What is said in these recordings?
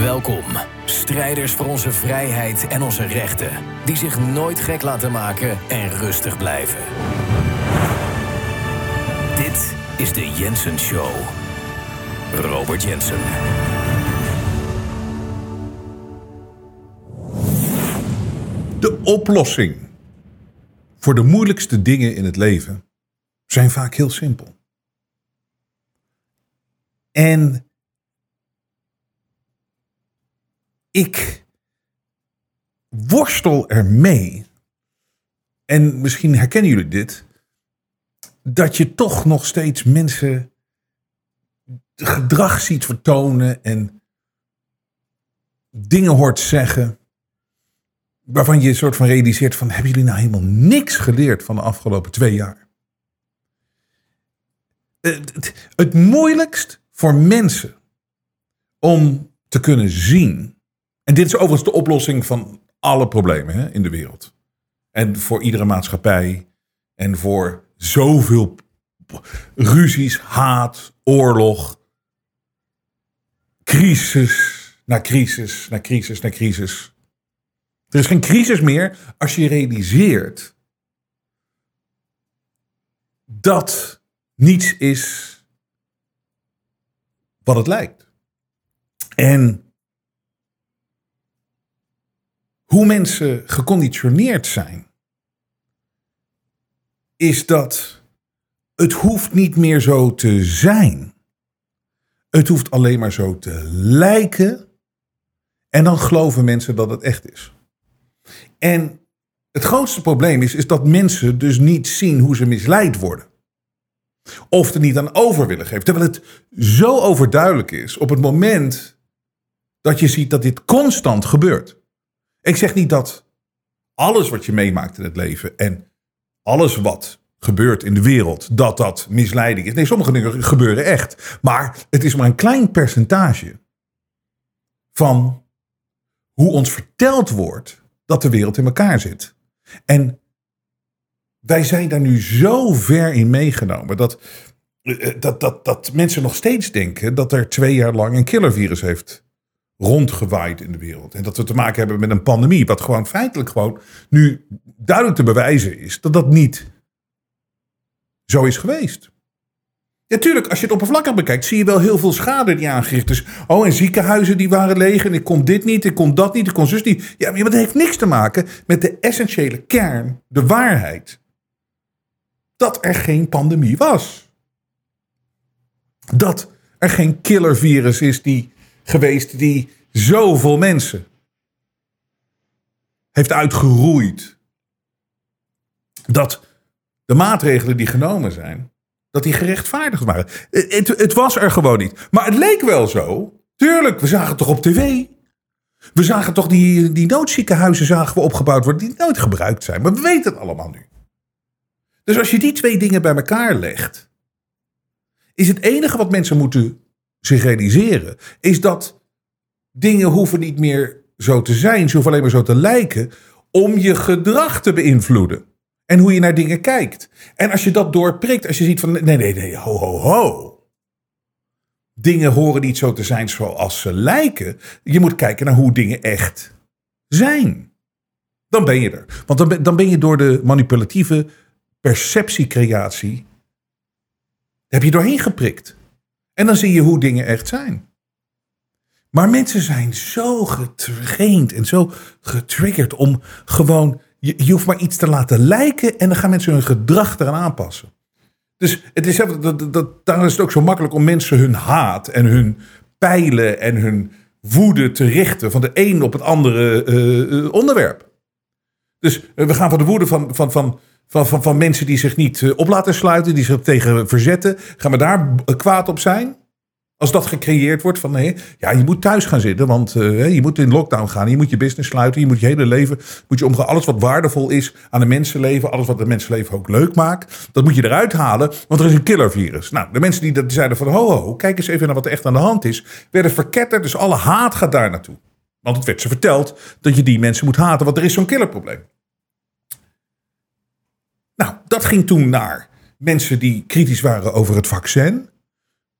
Welkom, strijders voor onze vrijheid en onze rechten, die zich nooit gek laten maken en rustig blijven. Dit is de Jensen Show. Robert Jensen. De oplossing voor de moeilijkste dingen in het leven zijn vaak heel simpel. En ik worstel ermee, en misschien herkennen jullie dit, dat je toch nog steeds mensen gedrag ziet vertonen en dingen hoort zeggen waarvan je een soort van realiseert van hebben jullie nou helemaal niks geleerd van de afgelopen twee jaar? Het, het, het moeilijkst voor mensen om te kunnen zien, en dit is overigens de oplossing van alle problemen hè, in de wereld. En voor iedere maatschappij en voor zoveel ruzies, haat, oorlog, crisis na crisis na crisis na crisis. Er is geen crisis meer als je realiseert dat niets is wat het lijkt. En hoe mensen geconditioneerd zijn, is dat het hoeft niet meer zo te zijn. Het hoeft alleen maar zo te lijken. En dan geloven mensen dat het echt is. En het grootste probleem is, is dat mensen dus niet zien hoe ze misleid worden. Of er niet aan over willen geven. Terwijl het zo overduidelijk is op het moment dat je ziet dat dit constant gebeurt. Ik zeg niet dat alles wat je meemaakt in het leven en alles wat gebeurt in de wereld, dat dat misleiding is. Nee, sommige dingen gebeuren echt. Maar het is maar een klein percentage van hoe ons verteld wordt dat de wereld in elkaar zit. En wij zijn daar nu zo ver in meegenomen dat, eh, dat, dat, dat mensen nog steeds denken dat er twee jaar lang een killervirus heeft rondgewaaid in de wereld. En dat we te maken hebben met een pandemie, wat gewoon feitelijk gewoon nu duidelijk te bewijzen is dat dat niet zo is geweest. Natuurlijk, als je het oppervlakkig bekijkt, zie je wel heel veel schade die aangericht is. Oh, en ziekenhuizen die waren leeg en ik kon dit niet, ik kon dat niet, ik kon zus niet. Ja, maar dat heeft niks te maken met de essentiële kern, de waarheid. Dat er geen pandemie was. Dat er geen killervirus is die, geweest die zoveel mensen heeft uitgeroeid. Dat de maatregelen die genomen zijn, dat die gerechtvaardigd waren. Het, het, was er gewoon niet. Maar het leek wel zo. Tuurlijk, we zagen het toch op tv. We zagen toch die, die noodziekenhuizen zagen we opgebouwd worden die nooit gebruikt zijn. Maar we weten het allemaal nu. Dus als je die twee dingen bij elkaar legt, is het enige wat mensen moeten zich realiseren, is dat dingen hoeven niet meer zo te zijn, ze hoeven alleen maar zo te lijken, om je gedrag te beïnvloeden. En hoe je naar dingen kijkt. En als je dat doorprikt, als je ziet van nee, nee, nee, ho, ho, ho. Dingen horen niet zo te zijn zoals ze lijken. Je moet kijken naar hoe dingen echt zijn. Dan ben je er. Want dan ben, dan ben je door de manipulatieve perceptiecreatie. heb je doorheen geprikt. En dan zie je hoe dingen echt zijn. Maar mensen zijn zo getraind en zo getriggerd om gewoon je, je, hoeft maar iets te laten lijken en dan gaan mensen hun gedrag eraan aanpassen. Dus het is, dat, dat, daarom is het ook zo makkelijk om mensen hun haat en hun pijlen en hun woede te richten van de een op het andere uh, onderwerp. Dus uh, we gaan van de woede van, van, van, van, van, van mensen die zich niet op laten sluiten, die zich tegen verzetten, gaan we daar kwaad op zijn? Als dat gecreëerd wordt van nee, ja, je moet thuis gaan zitten, want uh, je moet in lockdown gaan, je moet je business sluiten, je moet je hele leven, moet je omgaan, alles wat waardevol is aan de mensenleven, alles wat het mensenleven ook leuk maakt, dat moet je eruit halen, want er is een killervirus. Nou, de mensen die dat zeiden van ho, ho, kijk eens even naar wat er echt aan de hand is, werden verketterd, dus alle haat gaat daar naartoe. Want het werd ze verteld dat je die mensen moet haten, want er is zo'n killerprobleem. Nou, dat ging toen naar mensen die kritisch waren over het vaccin.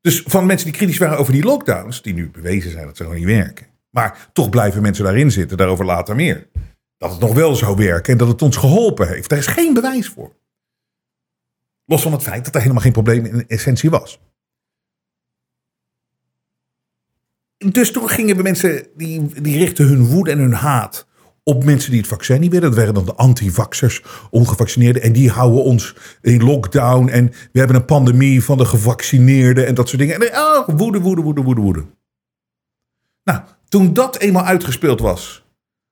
Dus van mensen die kritisch waren over die lockdowns, die nu bewezen zijn dat ze gewoon niet werken. Maar toch blijven mensen daarin zitten, daarover later meer. Dat het nog wel zou werken en dat het ons geholpen heeft. Daar is geen bewijs voor. Los van het feit dat er helemaal geen probleem in essentie was. Dus toen gingen we mensen, die, die richten hun woede en hun haat op mensen die het vaccin niet willen. Dat waren dan de antivaxers, ongevaccineerden. En die houden ons in lockdown. En we hebben een pandemie van de gevaccineerden en dat soort dingen. En oh, woede, woede, woede, woede, woede. Nou, toen dat eenmaal uitgespeeld was.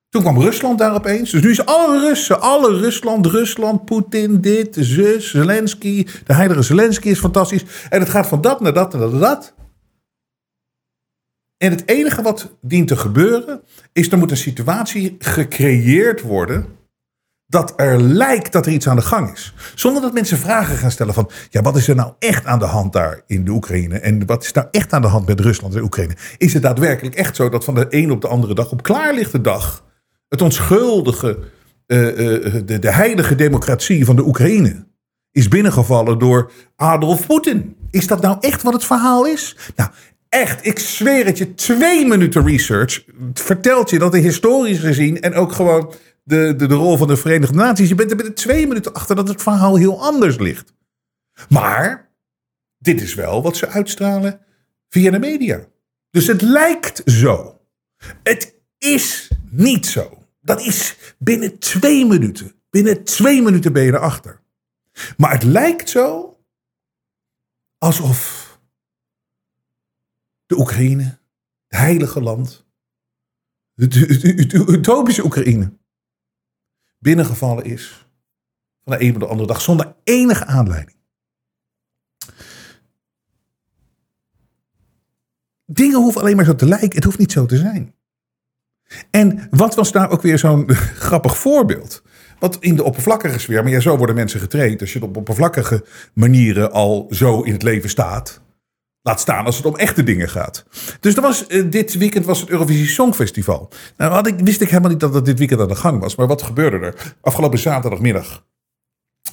Toen kwam Rusland daar opeens. Dus nu is alle Russen, alle Rusland, Rusland, Poetin, dit, zus, Zelensky. De heilige Zelensky is fantastisch. En het gaat van dat naar dat naar dat. En het enige wat dient te gebeuren, is er moet een situatie gecreëerd worden dat er lijkt dat er iets aan de gang is. Zonder dat mensen vragen gaan stellen van, ja, wat is er nou echt aan de hand daar in de Oekraïne? En wat is nou echt aan de hand met Rusland en Oekraïne? Is het daadwerkelijk echt zo dat van de een op de andere dag, op klaarlichte dag, het onschuldige, uh, uh, de, de heilige democratie van de Oekraïne is binnengevallen door Adolf Poetin? Is dat nou echt wat het verhaal is? Nou, echt, ik zweer het je, twee minuten research vertelt je dat er historisch gezien en ook gewoon de, de, de rol van de Verenigde Naties, je bent er binnen twee minuten achter dat het verhaal heel anders ligt. Maar dit is wel wat ze uitstralen via de media. Dus het lijkt zo. Het is niet zo. Dat is binnen twee minuten. Binnen twee minuten ben je erachter. Maar het lijkt zo alsof de Oekraïne, het heilige land, de, utopische Oekraïne, binnengevallen is van de een op de andere dag zonder enige aanleiding. Dingen hoeven alleen maar zo te lijken, het hoeft niet zo te zijn. En wat was daar ook weer zo'n grappig voorbeeld? Want in de oppervlakkige sfeer, maar ja, zo worden mensen getraind. Als je op oppervlakkige manieren al zo in het leven staat, Laat staan als het om echte dingen gaat. Dus er was, uh, dit weekend was het Eurovisie Songfestival. Nou had ik, wist ik helemaal niet dat het dit weekend aan de gang was. Maar wat gebeurde er? Afgelopen zaterdagmiddag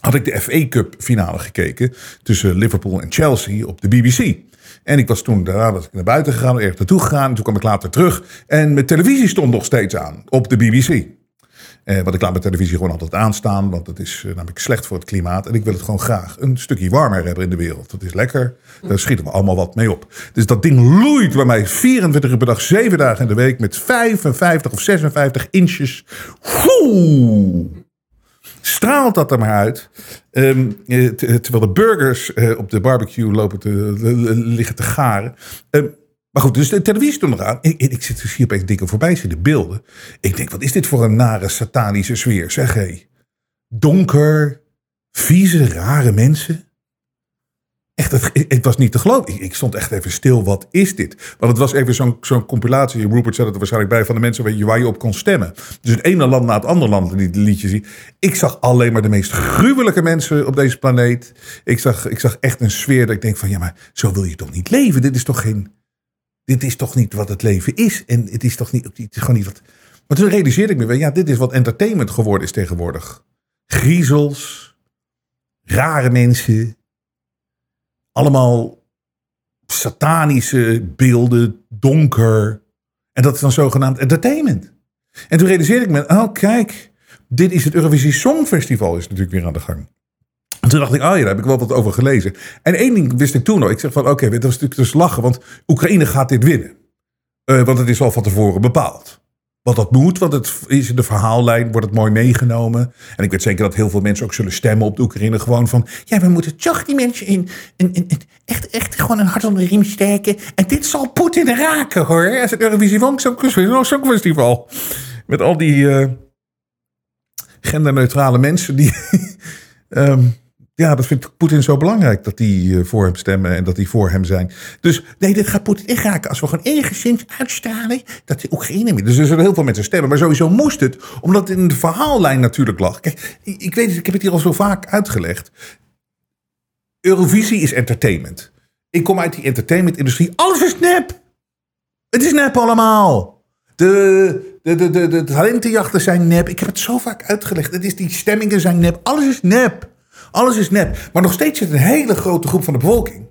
had ik de FA Cup finale gekeken. Tussen Liverpool en Chelsea op de BBC. En ik was toen daarna was ik naar buiten gegaan, ergens naartoe gegaan. Toen kwam ik later terug. En mijn televisie stond nog steeds aan op de BBC. Eh, want ik laat mijn televisie gewoon altijd aanstaan, want het is uh, namelijk slecht voor het klimaat. En ik wil het gewoon graag een stukje warmer hebben in de wereld. Dat is lekker. Daar schieten we allemaal wat mee op. Dus dat ding loeit bij mij 24 uur per dag, 7 dagen in de week met 55 of 56 inches. Oeh, straalt dat er maar uit. Um, terwijl de burgers uh, op de barbecue lopen te, liggen te garen. Um, maar goed, dus de televisie stond nog aan. Ik, ik zit dus hier opeens dingen voorbij zien, de beelden. Ik denk, wat is dit voor een nare satanische sfeer? Zeg hé. Donker, vieze, rare mensen. Echt, het, het, was niet te geloven. Ik, ik, stond echt even stil. Wat is dit? Want het was even zo'n compilatie. Rupert zat het er waarschijnlijk bij van de mensen waar je, waar je op kon stemmen. Dus het ene land na het andere land die liedje zien. Ik zag alleen maar de meest gruwelijke mensen op deze planeet. Ik zag, ik zag echt een sfeer dat ik denk van ja, maar zo wil je toch niet leven? Dit is toch geen dit is toch niet wat het leven is. En het is toch niet, het is gewoon niet wat... Maar toen realiseerde ik me ja, dit is wat entertainment geworden is tegenwoordig. Griezels, rare mensen, allemaal satanische beelden, donker. En dat is dan zogenaamd entertainment. En toen realiseerde ik me, oh kijk, dit is het Eurovisie Songfestival is natuurlijk weer aan de gang. En toen dacht ik, oh ja, daar heb ik wel wat over gelezen. En één ding wist ik toen nog. Ik zeg van, oké, okay, dat is natuurlijk dus lachen, want Oekraïne gaat dit winnen. Uh, want het is al van tevoren bepaald. Wat dat moet, want het is in de verhaallijn, wordt het mooi meegenomen. En ik weet zeker dat heel veel mensen ook zullen stemmen op de Oekraïne. Gewoon van, ja, we moeten toch die mensen in, echt, echt gewoon een hart onder de riem steken. En dit zal Poetin raken, hoor. Als het Eurovisie Songfestival. Met al die uh, genderneutrale mensen die... um, ja, dat vindt Poetin zo belangrijk dat die eh, voor hem stemmen en dat die voor hem zijn. Dus nee, dit gaat Poetin echt raken. Als we gewoon enigszins uitstralen dat de Oekraïne... Dus er zullen heel veel mensen stemmen. Maar sowieso moest het, omdat het in de verhaallijn natuurlijk lag. Kijk, ik weet het, ik heb het hier al zo vaak uitgelegd. Eurovisie is entertainment. Ik kom uit die entertainment-industrie. Alles is nep. Het is nep allemaal. De, de, de, de, de talentenjachten zijn nep. Ik heb het zo vaak uitgelegd. Het is, die stemmingen zijn nep. Alles is nep. Alles is nep. Maar nog steeds zit een hele grote groep van de bevolking.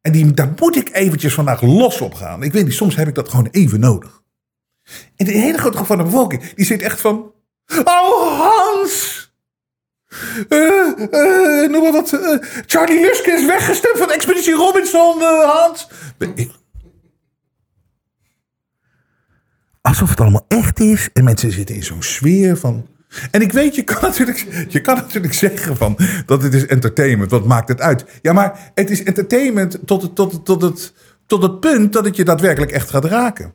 En die, daar moet ik eventjes vandaag los op gaan. Ik weet niet, soms heb ik dat gewoon even nodig. En de hele grote groep van de bevolking, die zit echt van... Oh, Hans! Uh, uh, noem maar wat. Uh, Charlie Luske is weggestemd van Expeditie Robinson, Hans. Alsof het allemaal echt is. En mensen zitten in zo'n sfeer van. En ik weet, je kan, natuurlijk, je kan natuurlijk zeggen van dat het is entertainment. Wat maakt het uit? Ja, maar het is entertainment tot het, tot, tot, het, tot het punt dat het je daadwerkelijk echt gaat raken.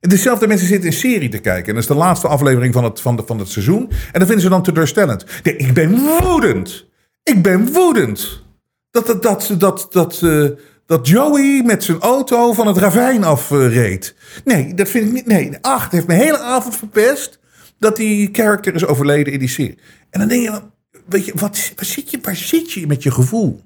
Dezelfde mensen zitten een serie te kijken. En dat is de laatste aflevering van het, van, de, van het seizoen. En dan vinden ze dan teleurstellend. Nee, ik ben woedend. Ik ben woedend. Dat, dat, dat, dat, dat, uh, dat Joey met zijn auto van het ravijn afreed. nee, dat vind ik niet. Nee, ach, heeft mijn hele avond verpest. Dat die character is overleden in die serie. En dan denk je, weet je, wat, waar, zit je, waar zit je met je gevoel?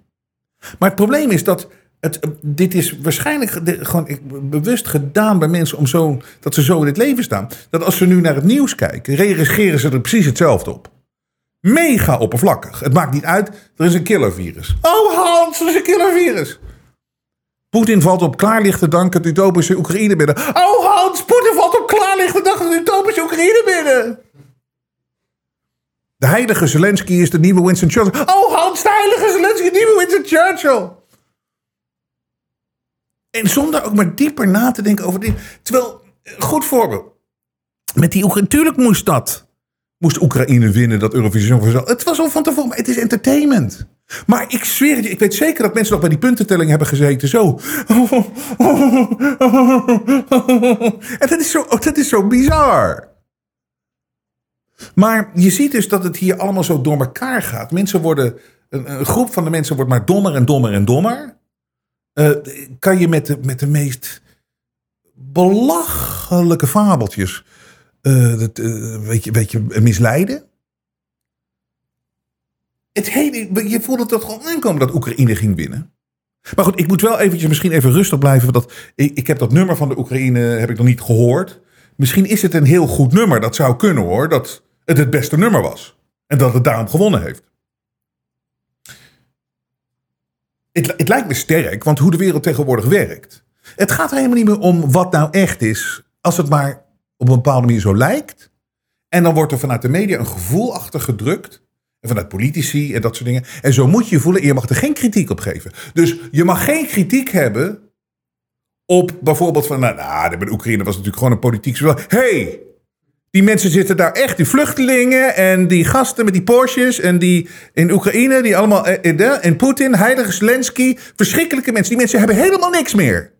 Maar het probleem is dat het, dit is waarschijnlijk gewoon bewust gedaan bij mensen om zo, dat ze zo in het leven staan. Dat als ze nu naar het nieuws kijken, reageren ze er precies hetzelfde op. Mega oppervlakkig. Het maakt niet uit, er is een killervirus. Oh Hans, er is een killervirus. Poetin valt op klaarlichte dank het utopische Oekraïne binnen. Oh Hans, Valt op klaarlichte dank het utopische Oekraïne binnen. De heilige Zelensky is de nieuwe Winston Churchill. Oh Hans, de heilige Zelensky, de nieuwe Winston Churchill. En zonder ook maar dieper na te denken over dit. Terwijl, goed voorbeeld. Met die Oekraïne, natuurlijk moest dat. Moest Oekraïne winnen, dat Eurovisie Het was al van tevoren, het is entertainment. Maar ik zweer je, ik weet zeker dat mensen nog bij die puntentelling hebben gezeten. Zo. En dat is zo, dat is zo bizar. Maar je ziet dus dat het hier allemaal zo door elkaar gaat. Mensen worden, een, groep van de mensen wordt maar dommer en dommer en dommer. Uh, kan je met de, met de meest belachelijke fabeltjes dat, uh, weet, je, weet je, misleiden. Het hele, je voelde het gewoon aankomen dat Oekraïne ging winnen. Maar goed, ik moet wel eventjes misschien even rustig blijven. Want dat, ik, ik heb dat nummer van de Oekraïne heb ik nog niet gehoord. Misschien is het een heel goed nummer. Dat zou kunnen hoor. Dat het het beste nummer was. En dat het daarom gewonnen heeft. Het, het lijkt me sterk, want hoe de wereld tegenwoordig werkt. Het gaat er helemaal niet meer om wat nou echt is. Als het maar op een bepaalde manier zo lijkt. En dan wordt er vanuit de media een gevoel achter gedrukt. En vanuit politici en dat soort dingen. En zo moet je je voelen. En je mag er geen kritiek op geven. Dus je mag geen kritiek hebben op bijvoorbeeld van. Nou, nou de Oekraïne was natuurlijk gewoon een politiek. Hé, hey, die mensen zitten daar echt, die vluchtelingen en die gasten met die Porsches en die in Oekraïne, die allemaal, eh, en Poetin, heilige Zelensky, verschrikkelijke mensen. Die mensen hebben helemaal niks meer.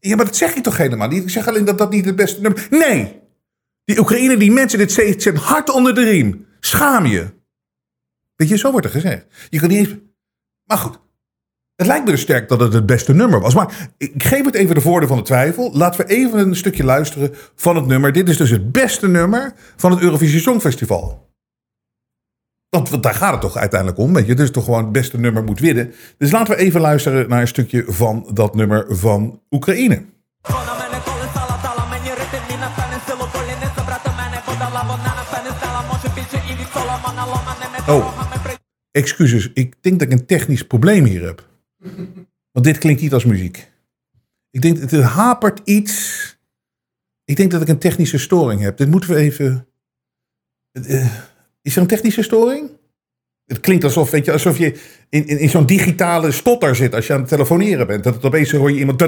Ja, maar dat zeg ik toch helemaal niet? Ik zeg alleen dat dat niet het beste nummer Nee! Die Oekraïne, die mensen, dit zijn hard onder de riem. Schaam je. Weet je, zo wordt er gezegd. Je kan niet. Maar goed, het lijkt me dus sterk dat het het beste nummer was. Maar ik geef het even de voordeel van de twijfel. Laten we even een stukje luisteren van het nummer. Dit is dus het beste nummer van het Eurovisie Songfestival. Want, daar gaat het toch uiteindelijk om. Weet je, is toch gewoon het beste nummer moet winnen. Dus laten we even luisteren naar een stukje van dat nummer van Oekraïne. Oh, excuses. Ik denk dat ik een technisch probleem hier heb. Want dit klinkt niet als muziek. Ik denk dat het hapert iets. Ik denk dat ik een technische storing heb. Dit moeten we even. Uh, is er een technische storing? Het klinkt alsof, weet je, alsof je in, in, zo'n digitale stotter zit als je aan het telefoneren bent. Dat opeens hoor je iemand.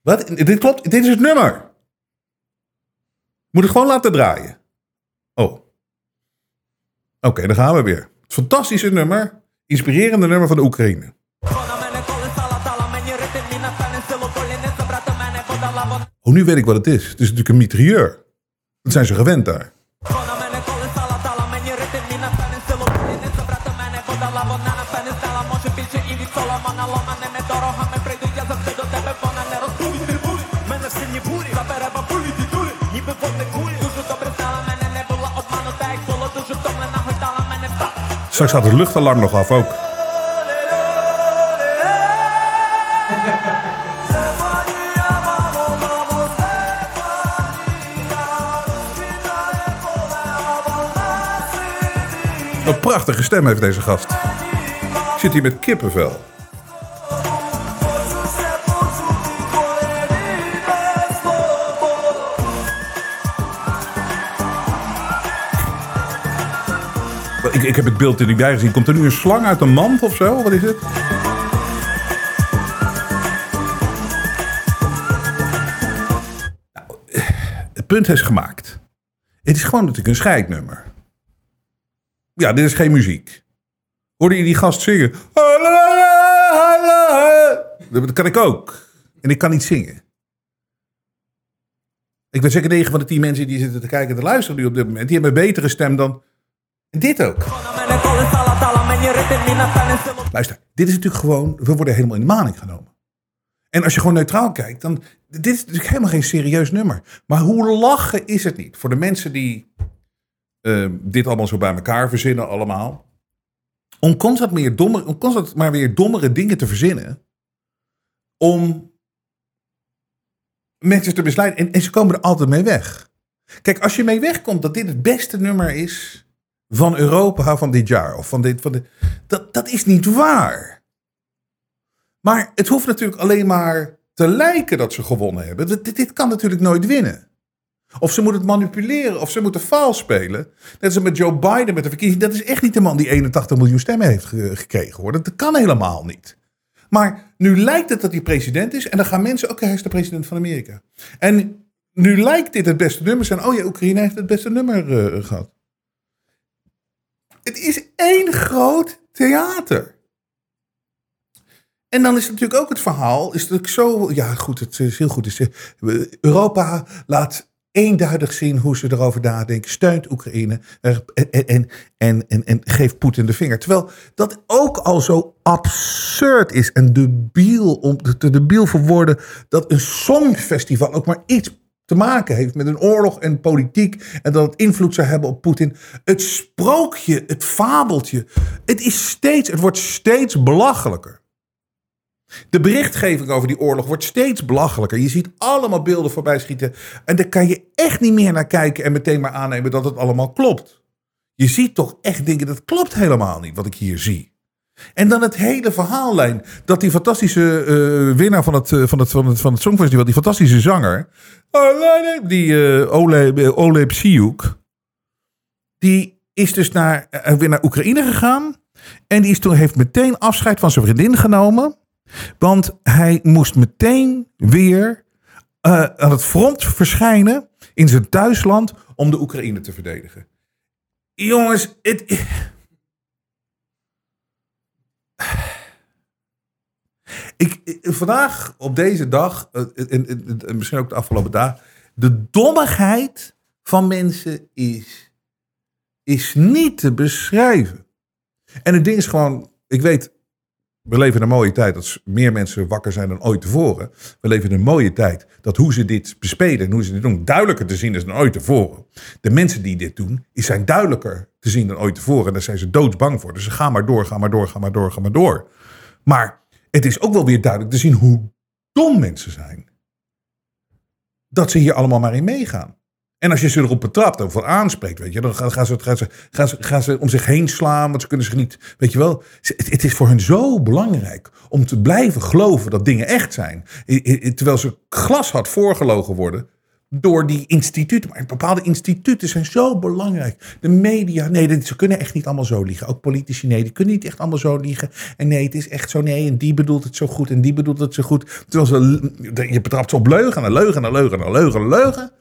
Wat? Dit klopt, dit is het nummer. Moet het gewoon laten draaien. Oh. Oké, dan gaan we weer. Het fantastische nummer. Inspirerende nummer van de Oekraïne. Oh, nu weet ik wat het is. Het is natuurlijk een mitrailleur. Dat zijn ze gewend daar. Straks gaat het luchtalarm nog af ook. Een prachtige stem heeft deze gast. zit hier met kippenvel. Ik, heb het beeld er niet bij gezien. Komt er nu een slang uit een mand of zo? Wat is het? Nou, het punt is gemaakt. Het is gewoon natuurlijk een scheidnummer. Ja, dit is geen muziek. Hoorde je die gast zingen? Dat kan ik ook. En ik kan niet zingen. Ik weet zeker 9 van de 10 mensen die zitten te kijken en te luisteren nu op dit moment. Die hebben een betere stem dan dit ook. Luister, dit is natuurlijk gewoon. We worden helemaal in de maning genomen. En als je gewoon neutraal kijkt, dan. Dit is natuurlijk helemaal geen serieus nummer. Maar hoe lachen is het niet? Voor de mensen die uh, dit allemaal zo bij elkaar verzinnen, allemaal. Om constant, meer dommer, om constant maar weer dommere dingen te verzinnen. Om mensen te besluiten. En, en ze komen er altijd mee weg. Kijk, als je mee wegkomt dat dit het beste nummer is van Europa van dit jaar. Of van dit, van dit, dat, dat is niet waar. Maar het hoeft natuurlijk alleen maar te lijken dat ze gewonnen hebben. Dit, dit kan natuurlijk nooit winnen. Of ze moeten het manipuleren, of ze moeten vals spelen. Net als met Joe Biden met de verkiezing. Dat is echt niet de man die 81 miljoen stemmen heeft gekregen. Hoor. Dat kan helemaal niet. Maar nu lijkt het dat hij president is. En dan gaan mensen, oké, hij is de president van Amerika. En nu lijkt dit het beste nummer zijn. Oh ja, Oekraïne heeft het beste nummer uh, gehad. Het is één groot theater. En dan is natuurlijk ook het verhaal, is natuurlijk zo, ja goed, het is heel goed. Europa laat eenduidig zien hoe ze erover nadenken, steunt Oekraïne en, en, en, en, en geeft Poetin de vinger. Terwijl dat ook al zo absurd is en debiel, om te debiel voor woorden, dat een songfestival ook maar iets te maken heeft met een oorlog en politiek en dat het invloed zou hebben op Poetin. Het sprookje, het fabeltje, het is steeds, het wordt steeds belachelijker. De berichtgeving over die oorlog wordt steeds belachelijker. Je ziet allemaal beelden voorbij schieten en daar kan je echt niet meer naar kijken en meteen maar aannemen dat het allemaal klopt. Je ziet toch echt dingen, dat klopt helemaal niet wat ik hier zie. En dan het hele verhaallijn. Dat die fantastische uh, winnaar van het, uh, van, het, van, het, van het Songfestival, die fantastische zanger. Die uh, Ole, Ole Psiuk. Die is dus naar, weer naar Oekraïne gegaan. En die is toen, heeft meteen afscheid van zijn vriendin genomen. Want hij moest meteen weer aan het front verschijnen in zijn thuisland om de Oekraïne te verdedigen. Jongens, het ik, vandaag, op deze dag, en, en, misschien ook de afgelopen dagen, de dommigheid van mensen is, is niet te beschrijven. En het ding is gewoon, ik weet, we leven een mooie tijd dat meer mensen wakker zijn dan ooit tevoren. We leven een mooie tijd dat hoe ze dit bespelen en hoe ze dit doen duidelijker te zien is dan ooit tevoren. De mensen die dit doen, zijn duidelijker te zien dan ooit tevoren. En daar zijn ze doodsbang voor. Dus ze gaan maar door, gaan maar door, gaan maar door, gaan maar door. Maar het is ook wel weer duidelijk te zien hoe dom mensen zijn. Dat ze hier allemaal maar in meegaan. En als je ze erop betrapt of aanspreekt, weet je, dan gaan ze, gaan, ze, gaan, gaan ze om zich heen slaan, want ze kunnen zich niet, weet je wel. Het, het is voor hen zo belangrijk om te blijven geloven dat dingen echt zijn. Terwijl ze glashard voorgelogen worden door die instituten. Maar bepaalde instituten zijn zo belangrijk. De media, nee, ze kunnen echt niet allemaal zo liegen. Ook politici, nee, die kunnen niet echt allemaal zo liegen. En nee, het is echt zo, nee, en die bedoelt het zo goed en die bedoelt het zo goed. Terwijl ze, je betrapt ze op leugen en leugen en leugen en leugen en leugen.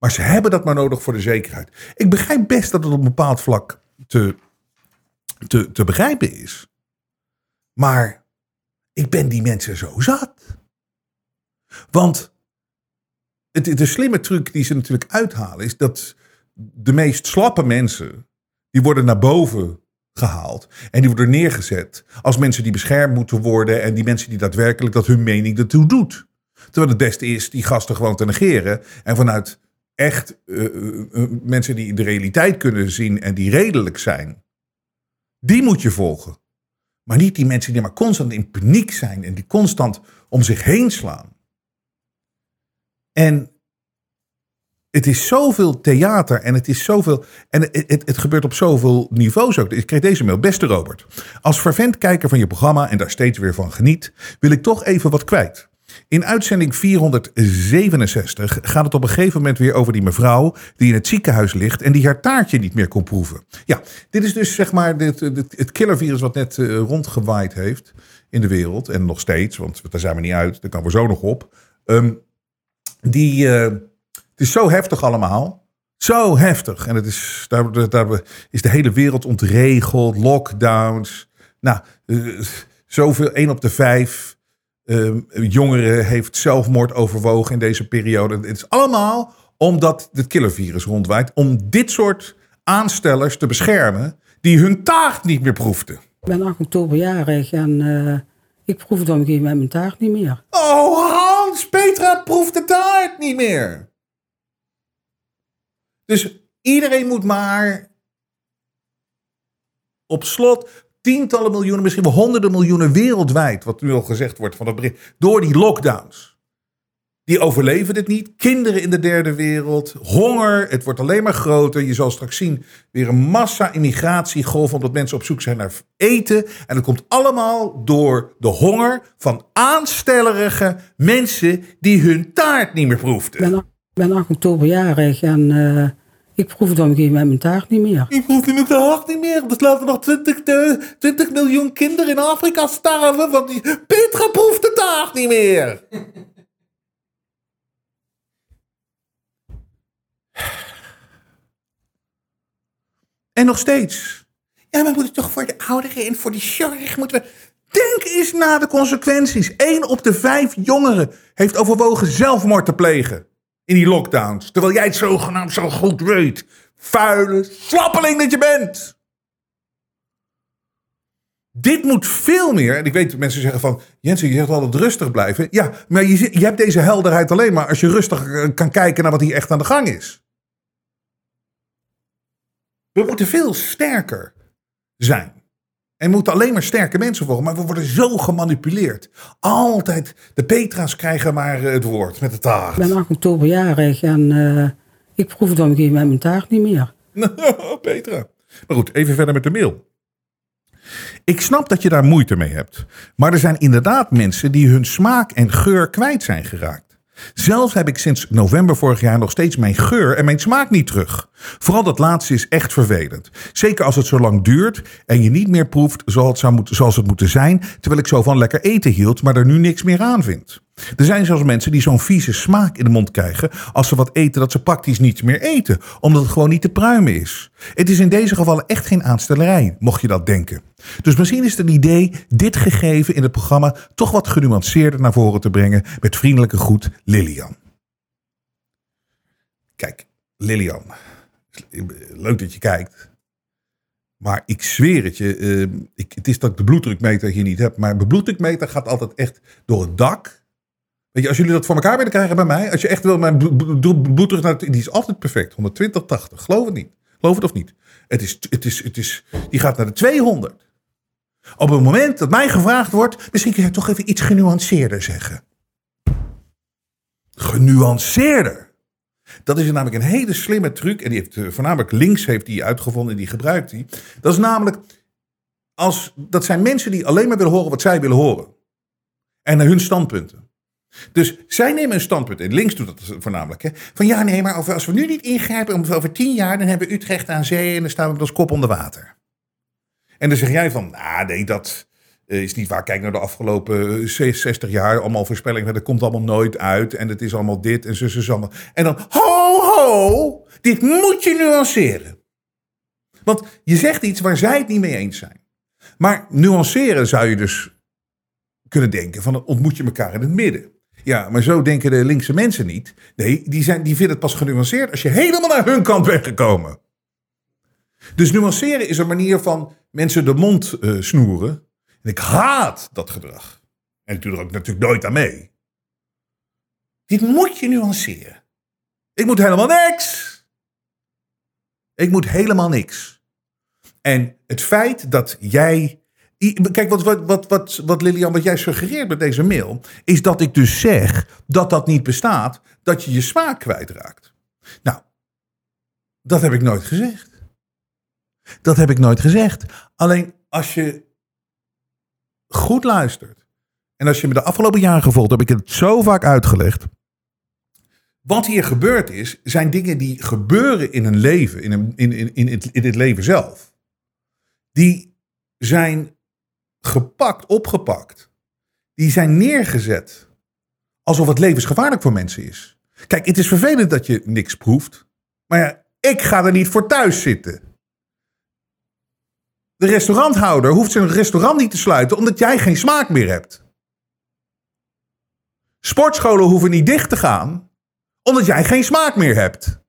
Maar ze hebben dat maar nodig voor de zekerheid. Ik begrijp best dat het op een bepaald vlak te, te, te begrijpen is. Maar ik ben die mensen zo zat. Want het, de slimme truc die ze natuurlijk uithalen is dat de meest slappe mensen, die worden naar boven gehaald. En die worden neergezet als mensen die beschermd moeten worden en die mensen die daadwerkelijk dat hun mening ertoe doet. Terwijl het beste is die gasten gewoon te negeren en vanuit echt uh, mensen die de realiteit kunnen zien en die redelijk zijn, die moet je volgen. Maar niet die mensen die maar constant in paniek zijn en die constant om zich heen slaan. En het is zoveel theater en het is zoveel. En het, het, het, gebeurt op zoveel niveaus ook. Ik kreeg deze mail. Beste Robert, als fervent kijker van je programma en daar steeds weer van geniet, wil ik toch even wat kwijt. In uitzending 467 gaat het op een gegeven moment weer over die mevrouw die in het ziekenhuis ligt en die haar taartje niet meer kon proeven. Ja, dit is dus zeg maar dit, het killervirus wat net uh, rondgewaaid heeft in de wereld en nog steeds, want daar zijn we niet uit, daar kan we zo nog op. Um, die, uh, het is zo heftig allemaal. Zo heftig. En het is, daar, daar is de hele wereld ontregeld, lockdowns. Nou, uh, zoveel, één op de vijf uh, jongeren heeft zelfmoord overwogen in deze periode. Het is allemaal omdat het killervirus rondwaait. Om dit soort aanstellers te beschermen die hun taart niet meer proefden. Ik ben 8 oktober jarig en uh, ik proef dan met mijn taart niet meer. Oh Hans, Petra proeft de taart niet meer. Dus iedereen moet maar op slot tientallen miljoenen, misschien wel honderden miljoenen wereldwijd, wat nu al gezegd wordt van dat bericht, door die lockdowns. Die overleven het niet. Kinderen in de derde wereld, honger, het wordt alleen maar groter. Je zal straks zien weer een massa-immigratiegolf, omdat mensen op zoek zijn naar eten. En dat komt allemaal door de honger van aanstellerige mensen die hun taart niet meer proefden. Ik ben, 8 oktober jarig en uh, ik proef dan geen met mijn taart niet meer. Ik proef mijn taart niet meer. Dus laten nog 20, 20 miljoen kinderen in Afrika sterven. Want die Petra proeft de taart niet meer. En nog steeds. Ja, maar we moeten toch voor de ouderen en voor die zorg moeten we... Denk eens na de consequenties. Eén op de vijf jongeren heeft overwogen zelfmoord te plegen in die lockdowns. Terwijl jij het zogenaamd zo goed weet. Vuile slappeling dat je bent. Dit moet veel meer. En ik weet dat mensen zeggen van. Jensen, je zegt altijd rustig blijven. Ja, maar je, je hebt deze helderheid alleen maar als je rustig eh, kan kijken naar wat hier echt aan de gang is. We moeten veel sterker zijn. En moeten alleen maar sterke mensen volgen. Maar we worden zo gemanipuleerd. Altijd, de Petra's krijgen maar het woord met de taart. Ik ben 8 oktober jarig en uh, ik proef dan geen met mijn taart niet meer. Petra. Maar goed, even verder met de mail. Ik snap dat je daar moeite mee hebt. Maar er zijn inderdaad mensen die hun smaak en geur kwijt zijn geraakt. Zelf heb ik sinds november vorig jaar nog steeds mijn geur en mijn smaak niet terug. Vooral dat laatste is echt vervelend. Zeker als het zo lang duurt en je niet meer proeft zoals het, moeten zijn, terwijl ik zo van lekker eten hield, maar er nu niks meer aan vind. Er zijn zelfs mensen die zo'n vieze smaak in de mond krijgen als ze wat eten dat ze praktisch niets meer eten, omdat het gewoon niet te pruimen is. Het is in deze gevallen echt geen aanstellerij, mocht je dat denken. Dus misschien is het een idee dit gegeven in het programma toch wat genuanceerder naar voren te brengen met vriendelijke groet Lilian. Kijk, Lilian, leuk dat je kijkt. Maar ik zweer het je, uh, ik, het is dat ik de bloeddrukmeter hier niet heb. Maar de bloeddrukmeter gaat altijd echt door het dak. Weet je, als jullie dat voor elkaar willen krijgen bij mij, als je echt wil, mijn bloeddruk, naar die is altijd perfect. 120, 80. Geloof het niet. Geloof het of niet. Het is, het is, het is, die gaat naar de 200. Op het moment dat mij gevraagd wordt, misschien kun je toch even iets genuanceerder zeggen. Genuanceerder. Dat is namelijk een hele slimme truc. En die heeft eh, voornamelijk links heeft die uitgevonden en die gebruikt hij. Dat is namelijk, als, dat zijn mensen die alleen maar willen horen wat zij willen horen. En naar hun standpunten. Dus zij nemen een standpunt in. Links doet dat voornamelijk. Hè? Van ja, nee, maar als we nu niet ingrijpen, over tien jaar, dan hebben we Utrecht aan zee en dan staan we met ons kop onder water. En dan zeg jij van, nou, nee, dat is niet waar. Kijk naar de afgelopen 60 eh, jaar, allemaal voorspellingen. Dat komt allemaal nooit uit en het is allemaal dit en zo, zo, allemaal. En dan, ho, ho, dit moet je nuanceren. Want je zegt iets waar zij het niet mee eens zijn. Maar nuanceren zou je dus kunnen denken van, ontmoet je elkaar in het midden. Ja, maar zo denken de linkse mensen niet. Nee, die, zijn, die vinden het pas genuanceerd als je helemaal naar hun kant bent gekomen. Dus nuanceren is een manier van mensen de mond uh, snoeren. En ik haat dat gedrag. En ik doe er ook natuurlijk nooit aan mee. Dit moet je nuanceren. Ik moet helemaal niks. Ik moet helemaal niks. En het feit dat jij Kijk, wat, wat, wat, wat, wat Lilian, wat jij suggereert met deze mail, is dat ik dus zeg dat dat niet bestaat, dat je je smaak kwijtraakt. Nou, dat heb ik nooit gezegd. Dat heb ik nooit gezegd. Alleen als je goed luistert. En als je me de afgelopen jaren gevolgd heb ik het zo vaak uitgelegd. Wat hier gebeurd is, zijn dingen die gebeuren in een leven, in, een, in, in, in, het, in leven zelf. Die zijn gepakt, opgepakt. Die zijn neergezet alsof het levensgevaarlijk voor mensen is. Kijk, het is vervelend dat je niks proeft. Maar ja, ik ga er niet voor thuis zitten. De restauranthouder hoeft zijn restaurant niet te sluiten omdat jij geen smaak meer hebt. Sportscholen hoeven niet dicht te gaan omdat jij geen smaak meer hebt.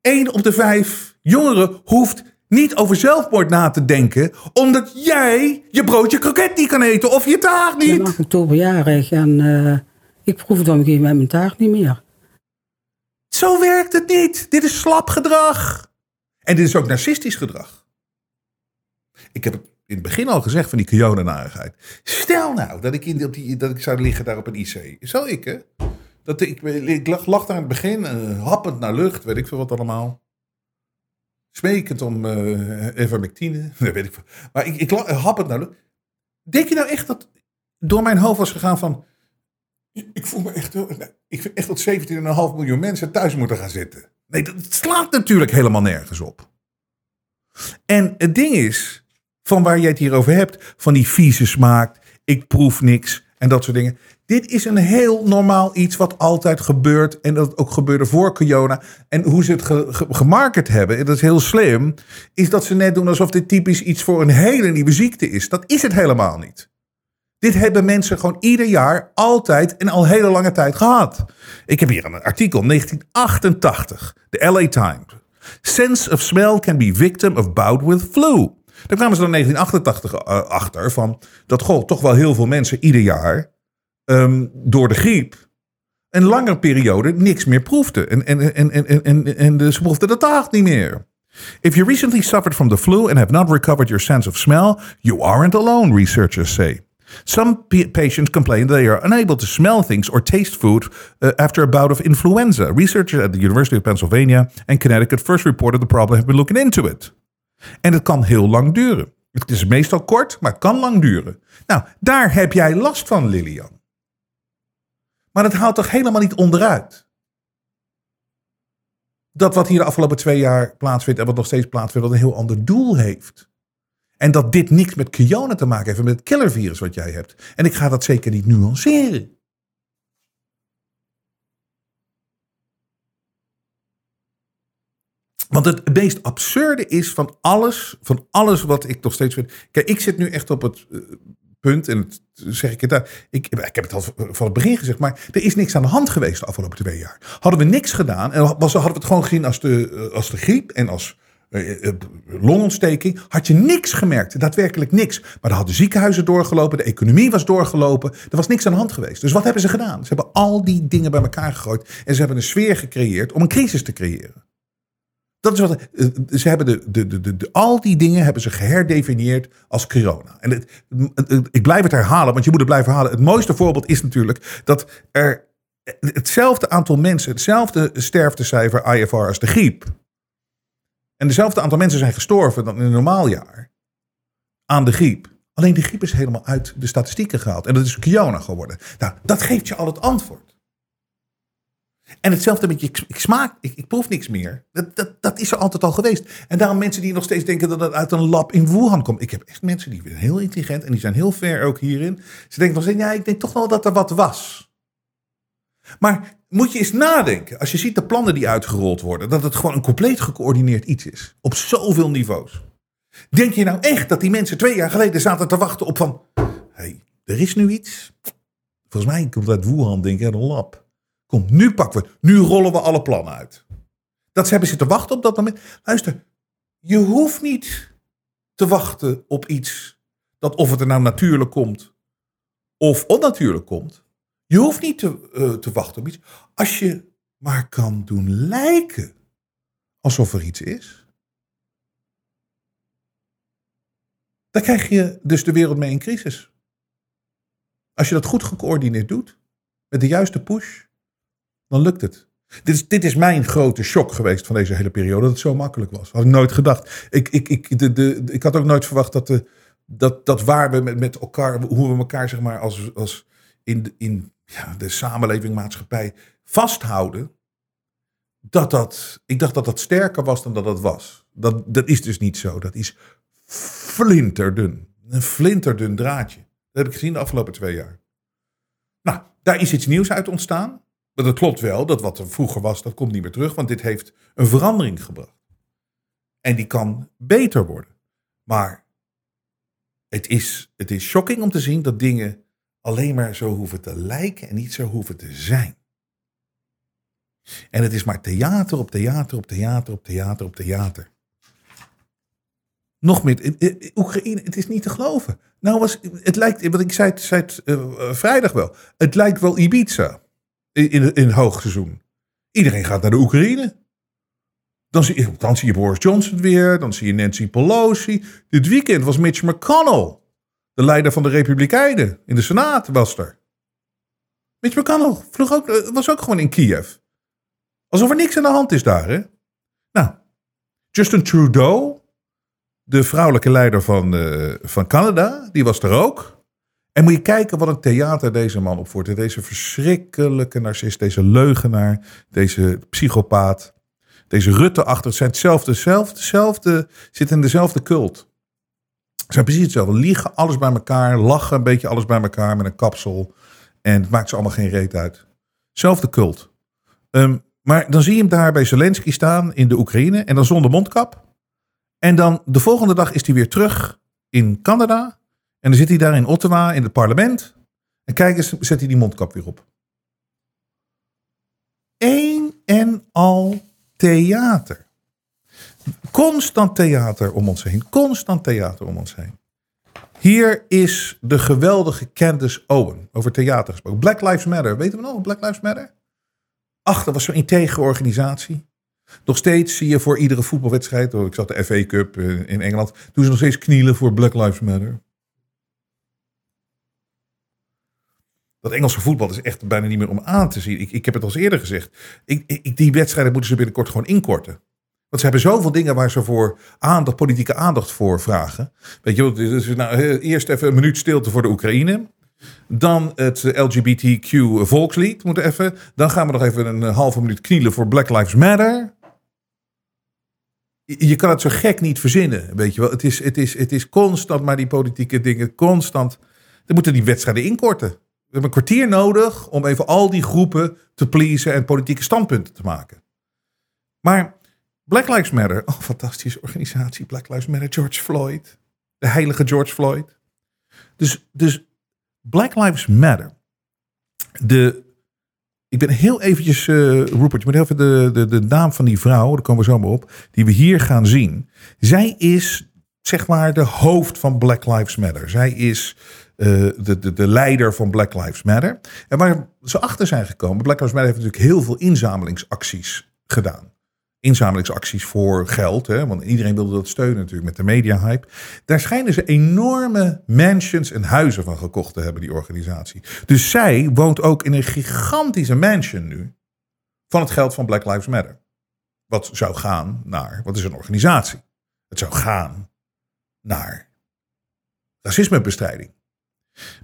Eén op de vijf jongeren hoeft niet over zelfmoord na te denken, omdat jij je broodje kroket niet kan eten of je taart Ik ben niet. 8 oktober jarig en ik proef het op een gegeven moment mijn taart niet meer. Zo werkt het niet. Dit is slap gedrag. En dit is ook narcistisch gedrag. Ik heb het in het begin al gezegd van die Kiona-narigheid. Stel nou dat ik, in, die, dat ik zou liggen daar op een IC. Zou ik, hè? Dat ik, ik lag, lag daar aan het begin, eh, happend naar lucht, weet ik veel wat allemaal. Smekend om nee, weet ik veel. Maar ik, ik happend naar lucht. Denk je nou echt dat door mijn hoofd was gegaan van... Ik voel me echt... Ik vind echt dat 17,5 miljoen mensen thuis moeten gaan zitten. Nee, dat slaat natuurlijk helemaal nergens op. En het ding is, van waar jij het hier over hebt, van die vieze smaak, ik proef niks en dat soort dingen. Dit is een heel normaal iets wat altijd gebeurt en dat ook gebeurde voor corona. En hoe ze het ge- ge- gemarket hebben, en dat is heel slim, is dat ze net doen alsof dit typisch iets voor een hele nieuwe ziekte is. Dat is het helemaal niet. Dit hebben mensen gewoon ieder jaar altijd en al hele lange tijd gehad. Ik heb hier een artikel 1988, de LA Times. Sense of smell can be victim of bout with flu. Daar kwamen ze dan in 1988 eh, achter van dat goh, toch wel heel veel mensen ieder jaar ehm, door de griep een langere periode niks meer proefden. En, en, en, en, en, en, en de- ze proefden de taart niet meer. If you recently suffered from the flu and have not recovered your sense of smell, you aren't alone, researchers say. Some pa- patients complain that they are unable to smell things or taste food uh, after a bout of influenza. Researchers at the University of Pennsylvania and Connecticut first reported the problem have been looking into it. En het kan heel lang duren. Het is meestal kort, maar het kan lang duren. Nou, daar heb jij last van, Lilian. Maar dat haalt toch helemaal niet onderuit? Dat wat hier de afgelopen twee jaar plaatsvindt en wat nog steeds plaatsvindt, wat een heel ander doel heeft. En dat dit niks met Kiona te maken heeft, met het killervirus wat jij hebt. En ik ga dat zeker niet nuanceren. Want het meest absurde is van alles, van alles wat ik nog steeds vind. Kijk, ik zit nu echt op het eh, punt, en het, zeg ik het daar. Ik, heb het al van het begin gezegd, maar er is niks aan de hand geweest de afgelopen twee jaar. Hadden we niks gedaan en was, hadden we het gewoon gezien als de, eh, als de griep en als longontsteking, had je niks gemerkt. Daadwerkelijk niks. Maar dan hadden ziekenhuizen doorgelopen, de economie was doorgelopen. Er was niks aan de hand geweest. Dus wat hebben ze gedaan? Ze hebben al die dingen bij elkaar gegooid en ze hebben een sfeer gecreëerd om een crisis te creëren. Dat is wat, eh, ze hebben de, de, de, de, de- al die dingen hebben ze geherdefinieerd als corona. En ik blijf het herhalen, want je moet het blijven herhalen. Het mooiste voorbeeld is natuurlijk dat er hetzelfde aantal mensen, hetzelfde sterftecijfer IFR als de griep. En dezelfde aantal mensen zijn gestorven dan in een normaal jaar aan de griep. Alleen de griep is helemaal uit de statistieken gehaald. En dat is corona geworden. Nou, dat geeft je al het antwoord. En hetzelfde met je ik, smaak, ik, ik proef niks meer. Dat, dat, dat is er altijd al geweest. En daarom mensen die nog steeds denken dat het uit een lab in Wuhan komt. Ik heb echt mensen die heel intelligent en die zijn heel ver ook hierin. Ze denken nog steeds, ja, ik denk toch wel dat er wat was. Maar moet je eens nadenken, als je ziet de plannen die uitgerold worden, dat het gewoon een compleet gecoördineerd iets is. Op zoveel niveaus. Denk je nou echt dat die mensen twee jaar geleden zaten te wachten op van, hey, er is nu iets. Volgens mij komt uit Wuhan, denk ik, uit een lab. Kom, nu pakken we, nu rollen we alle plannen uit. Dat ze hebben zitten wachten op dat moment. Luister, je hoeft niet te wachten op iets dat of het er nou natuurlijk komt of onnatuurlijk komt. Je hoeft niet te, eh, te wachten op iets als je maar kan doen lijken alsof er iets is. Dan krijg je dus de wereld mee in crisis. Als je dat goed gecoördineerd doet, met de juiste push, dan lukt het. Dit is, dit is mijn grote shock geweest van deze hele periode. Dat het zo makkelijk was. Had ik nooit gedacht. Ik, ik, ik, de, de, ik had ook nooit verwacht dat, de, dat, dat waar we met, met elkaar, hoe we elkaar zeg maar als, als in, in ja, de samenleving, maatschappij vasthouden. Dat dat, ik dacht dat dat sterker was dan dat het was. Dat, dat is dus niet zo. Dat is flinterdun. Een flinterdun draadje. Dat heb ik gezien de afgelopen twee jaar. Nou, daar is iets nieuws uit ontstaan. Maar dat klopt wel, dat wat er vroeger was, dat komt niet meer terug. Want dit heeft een verandering gebracht. En die kan beter worden. Maar het is, het is shocking om te zien dat dingen alleen maar zo hoeven te lijken en niet zo hoeven te zijn. En het is maar theater op theater op theater op theater op theater. Nog meer, Oekraïne, het is niet te geloven. Nou was, het lijkt, wat ik zei, zei uh, vrijdag wel, het lijkt wel Ibiza in, in, hoogseizoen. Iedereen gaat naar de Oekraïne. Dan zie, dan zie je Boris Johnson weer, dan zie je Nancy Pelosi. Dit weekend was Mitch McConnell, de leider van de Republikeinen, in de Senaat was er. Mitch McConnell ook, eh, was ook gewoon in Kiev. Alsof er niks aan de hand is daar, hè? Nou, Justin Trudeau, de vrouwelijke leider van, uh, van Canada, die was er ook. En moet je kijken wat een theater deze man opvoert. Deze verschrikkelijke narcist, deze leugenaar, deze psychopaat, deze Rutte achter. Het zijn hetzelfde, hetzelfde, hetzelfde, zitten in dezelfde cult. Zijn precies hetzelfde. Liegen alles bij elkaar, lachen een beetje alles bij elkaar met een kapsel. En het maakt ze allemaal geen reet uit. Zelfde cult. Um, maar dan zie je hem daar bij Zelensky staan in de Oekraïne en dan zonder mondkap. En dan de volgende dag is hij weer terug in Canada. En dan zit hij daar in Ottawa in het parlement. En kijk eens, zet hij die mondkap weer op. Eén en al theater. Constant theater om ons heen. Constant theater om ons heen. Hier is de geweldige Candace Owen over theater gesproken. Black Lives Matter. Weten we nog? Black Lives Matter? Ach, dat was zo'n integere organisatie. Nog steeds zie je voor iedere voetbalwedstrijd, ik zat de FA Cup eh, in Engeland, doen ze nog steeds knielen voor Black Lives Matter. Dat Engelse voetbal is echt bijna niet meer om aan te zien. Ik, ik heb het al eens eerder gezegd. Ik, die wedstrijden moeten ze binnenkort gewoon inkorten. Want ze hebben zoveel dingen waar ze voor aandacht, politieke aandacht voor vragen. Weet je, dus nou, eerst even een minuut stilte voor de Oekraïne. Dan het LGBTQ volkslied, moet even. Dan gaan we nog even een halve minuut knielen voor Black Lives Matter. Je kan het zo gek niet verzinnen, weet je wel. Het is, het is, het is constant maar die politieke dingen, constant. Dan moeten die wedstrijden inkorten. We hebben een kwartier nodig om even al die groepen te pleasen en politieke standpunten te maken. Maar Black Lives Matter, oh fantastische organisatie, Black Lives Matter, George Floyd, de heilige George Floyd. Dus, dus Black Lives Matter. De, ik ben heel eventjes, uh, Rupert, je moet even de, de, de naam van die vrouw, daar komen we zo maar op, die we hier gaan zien. Zij is, zeg maar, de hoofd van Black Lives Matter. Zij is uh, de, de, de leider van Black Lives Matter. En waar ze achter zijn gekomen, Black Lives Matter heeft natuurlijk heel veel inzamelingsacties gedaan inzamelingsacties voor geld. Hè, want iedereen wilde dat steunen natuurlijk met de media-hype. Daar schijnen ze enorme mansions en huizen van gekocht te hebben, die organisatie. Dus zij woont ook in een gigantische mansion nu van het geld van Black Lives Matter. Wat zou gaan naar, wat is een organisatie? Het zou gaan naar racismebestrijding.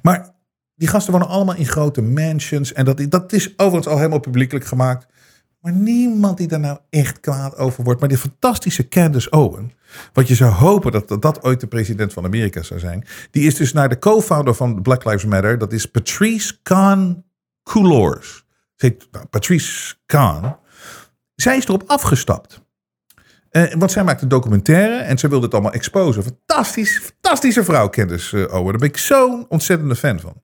Maar die gasten wonen allemaal in grote mansions. En dat, dat is overigens al helemaal publiekelijk gemaakt. Maar niemand die daar nou echt kwaad over wordt. Maar die fantastische Candace Owen. Wat je zou hopen dat, dat ooit de president van Amerika zou zijn. Die is dus naar de co-founder van Black Lives Matter. Dat is Patrice Kahn Coulors. Nou, Patrice Kahn. Zij is erop afgestapt. Eh, want zij maakt een documentaire en zij wilde het allemaal exposen. Fantastisch, fantastische vrouw, Candace uh, Owen. Daar ben ik zo'n ontzettende fan van.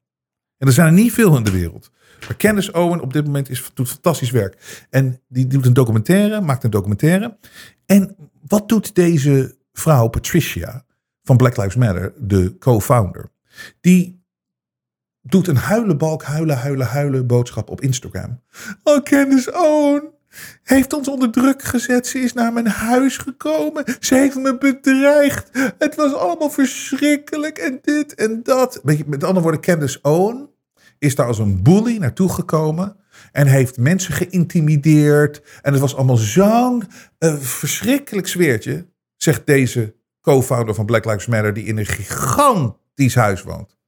En er zijn er niet veel in de wereld. Maar Candace Owen op dit moment is, doet fantastisch werk. En die doet een documentaire, maakt een documentaire. En wat doet deze vrouw, Patricia, van Black Lives Matter, de co-founder? Die doet een huilenbalk, huilen, huilen, huilen boodschap op Instagram. Oh, Candace Owen heeft ons onder druk gezet. Ze is naar mijn huis gekomen. Ze heeft me bedreigd. Het was allemaal verschrikkelijk en dit en dat. Met andere woorden, Candace Owen is daar als een bully naartoe gekomen. En heeft mensen geïntimideerd. En het was allemaal zo'n eh, verschrikkelijk sfeertje. Zegt deze co-founder van Black Lives Matter, die in een gigantisch huis woont.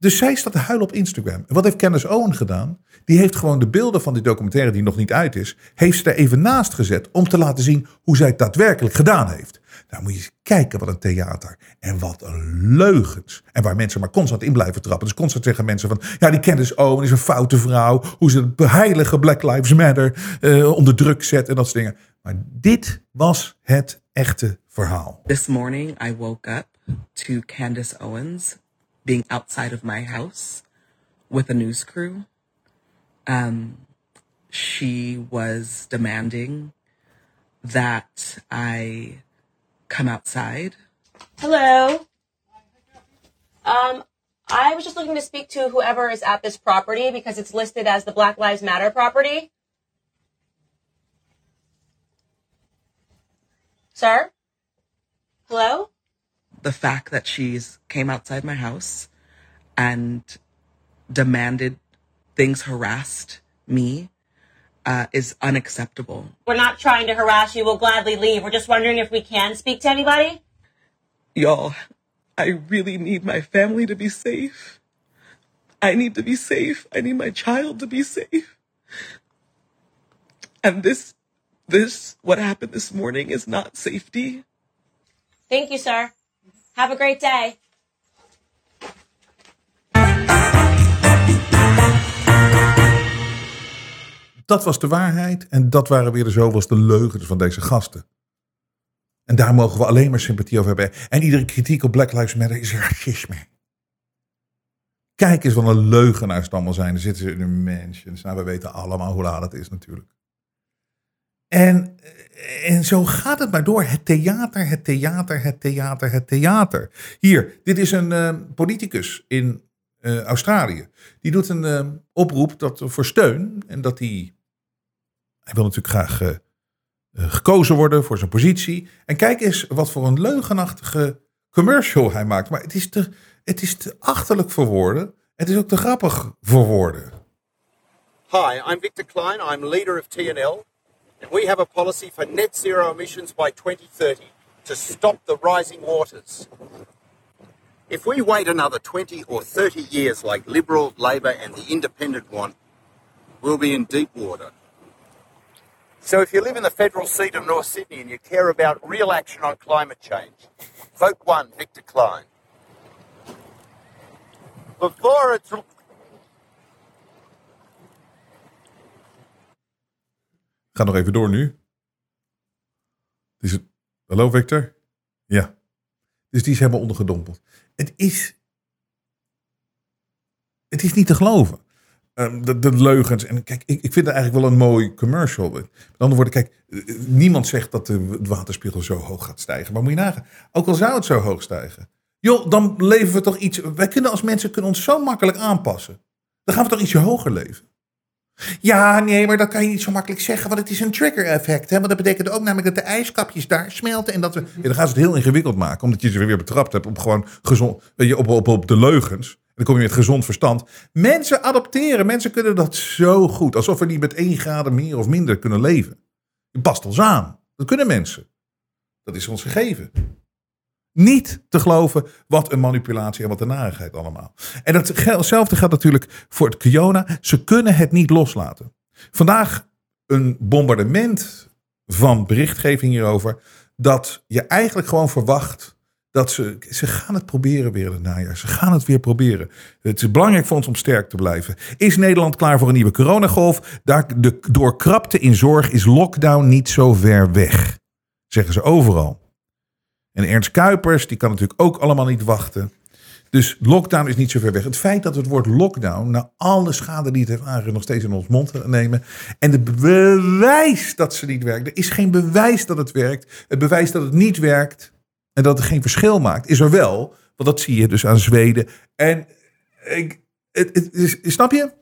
Dus zij staat te huilen op Instagram. En wat heeft Candace Owen gedaan? Die heeft gewoon de beelden van die documentaire, die nog niet uit is, heeft ze er even naast gezet om te laten zien hoe zij het daadwerkelijk gedaan heeft. Nou moet je eens kijken wat een theater. En wat een leugens. En waar mensen maar constant in blijven trappen. Dus constant zeggen mensen van... Ja, die Candace Owen is een foute vrouw. Hoe ze het heilige Black Lives Matter uh, onder druk zet en dat soort dingen. Maar dit was het echte verhaal. This morning I woke up to Candace Owens being outside of my house with a news crew. Um, she was demanding that I come outside. Hello. Um, I was just looking to speak to whoever is at this property because it's listed as the Black Lives Matter property. Sir? Hello? The fact that she's came outside my house and demanded things harassed me uh, is unacceptable. We're not trying to harass you. We'll gladly leave. We're just wondering if we can speak to anybody. Y'all, I really need my family to be safe. I need to be safe. I need my child to be safe. And this, this, what happened this morning is not safety. Thank you, sir. Have a great day. Dat was de waarheid en dat waren weer de zoveelste leugens van deze gasten. En daar mogen we alleen maar sympathie over hebben. En iedere kritiek op Black Lives Matter is racisme. Kijk eens wat een leugenaars het allemaal zijn. Er zitten ze in een mansions. Nou, we weten allemaal hoe laat het is natuurlijk. En, en zo gaat het maar door. Het theater, het theater, het theater, het theater. Hier, dit is een uh, politicus in uh, Australië. Die doet een oproep dat, voor steun. En dat hij hij wil natuurlijk graag gekozen worden voor zijn positie. En kijk eens wat voor een leugenachtige commercial hij maakt. Maar het is te, het is te achterlijk voor woorden. Het is ook te grappig voor woorden. Hi, I'm Victor Klein. I'm leader of TNL. And we have a policy for net zero emissions by 2030 to stop the rising waters. If we wait another 20 or 30 years like Liberal, Labor, and the Independent want, we'll be in deep water. So if you live in the federal seat of North Sydney and you care about real action on climate change, vote one, Victor Klein. Before it's... Ga nog even door nu. Het... Hallo Victor? Ja. Dus die is helemaal ondergedompeld. Het is... Het is niet te geloven. Um, de, leugens. En kijk, ik, ik vind het eigenlijk wel een mooi commercial. Met andere woorden, kijk, niemand zegt dat de waterspiegel zo hoog gaat stijgen. Maar moet je nagaan, ook al zou het zo hoog stijgen. Joh, dan leven we toch iets. Wij kunnen als mensen kunnen ons zo makkelijk aanpassen. Dan gaan we toch ietsje hoger leven. Ja, nee, maar dat kan je niet zo makkelijk zeggen, want het is een trigger effect. Hè? Want dat betekent ook namelijk dat de ijskapjes daar smelten. En dat we. Dan gaan ze het heel ingewikkeld maken, omdat je ze weer betrapt hebt op gewoon gezond. Weet je, op, op, op de leugens. Dan kom je met gezond verstand. Mensen adopteren. Mensen kunnen dat zo goed. Alsof we niet met één graden meer of minder kunnen leven. Je past ons aan. Dat kunnen mensen. Dat is ons gegeven. Niet te geloven wat een manipulatie en wat een narigheid allemaal. En hetzelfde gaat natuurlijk voor het Kiona. Ze kunnen het niet loslaten. Vandaag een bombardement van berichtgeving hierover. Dat je eigenlijk gewoon verwacht dat ze, ze gaan het proberen weer in het najaar. Ze gaan het weer proberen. Het is belangrijk voor ons om sterk te blijven. Is Nederland klaar voor een nieuwe coronagolf? Daar, de, door krapte in zorg is lockdown niet zo ver weg. Zeggen ze overal. En Ernst Kuipers, die kan natuurlijk ook allemaal niet wachten. Dus lockdown is niet zo ver weg. Het feit dat het woord lockdown, na alle schade die het heeft aangericht, nog steeds in ons mond nemen. En het bewijs dat ze niet werkt. Er is geen bewijs dat het werkt. Het bewijs dat het niet werkt en dat het geen verschil maakt, is er wel. Want dat zie je dus aan Zweden. En ik, het, het, snap je?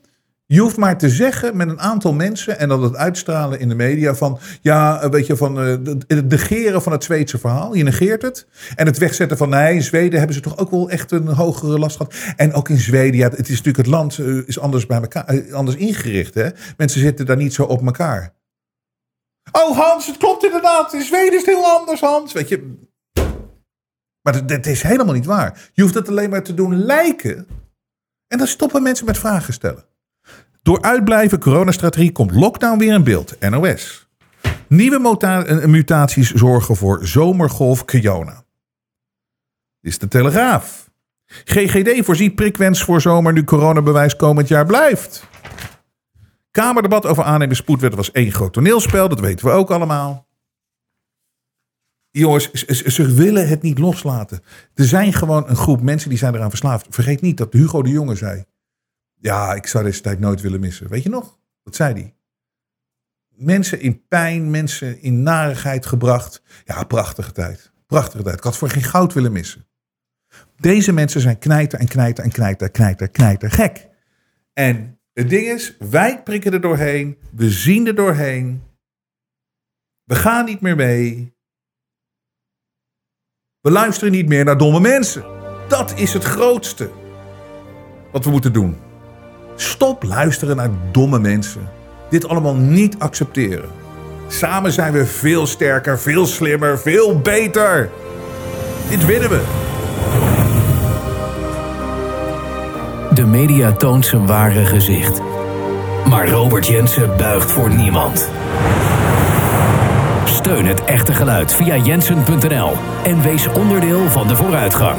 Je hoeft maar te zeggen met een aantal mensen en dan het uitstralen in de media van, ja, een beetje van eh, het negeren van het Zweedse verhaal. Je negeert het. En het wegzetten van, nee, in Zweden hebben ze toch ook wel echt een hogere last gehad. En ook in Zweden, ja, het is natuurlijk het land eh, is anders, bij elkaar, eh, anders ingericht. Hè? Mensen zitten daar niet zo op elkaar. Oh Hans, het klopt inderdaad. In Zweden is het heel anders, Hans. Weet je. Maar dat is helemaal niet waar. Je hoeft het alleen maar te doen lijken. En dan stoppen mensen met vragen stellen. Door uitblijven coronastrategie komt lockdown weer in beeld. NOS. Nieuwe eh, mutaties zorgen voor zomergolf Kiona. Is de Telegraaf. GGD voorziet prikwens voor zomer nu coronabewijs komend jaar blijft. Kamerdebat over aannemen spoedwet was één groot toneelspel. Dat weten we ook allemaal. Jongens, ze- ze willen het niet loslaten. Er zijn gewoon een groep mensen die zijn eraan verslaafd. Vergeet niet dat Hugo de Jonge zei. Ja, ik zou deze tijd nooit willen missen. Weet je nog? Dat zei hij. Mensen in pijn, mensen in narigheid gebracht. Ja, prachtige tijd. Prachtige tijd. Ik had voor geen goud willen missen. Deze mensen zijn knijter en knijter en knijter, knijter, knijter gek. En het ding is, wij prikken er doorheen. We zien er doorheen. We gaan niet meer mee. We luisteren niet meer naar domme mensen. Dat is het grootste wat we moeten doen. Stop luisteren naar domme mensen. Dit allemaal niet accepteren. Samen zijn we veel sterker, veel slimmer, veel beter. Dit winnen we. De media toont zijn ware gezicht. Maar Robert Jensen buigt voor niemand. Steun het echte geluid via jensen.nl en wees onderdeel van de vooruitgang.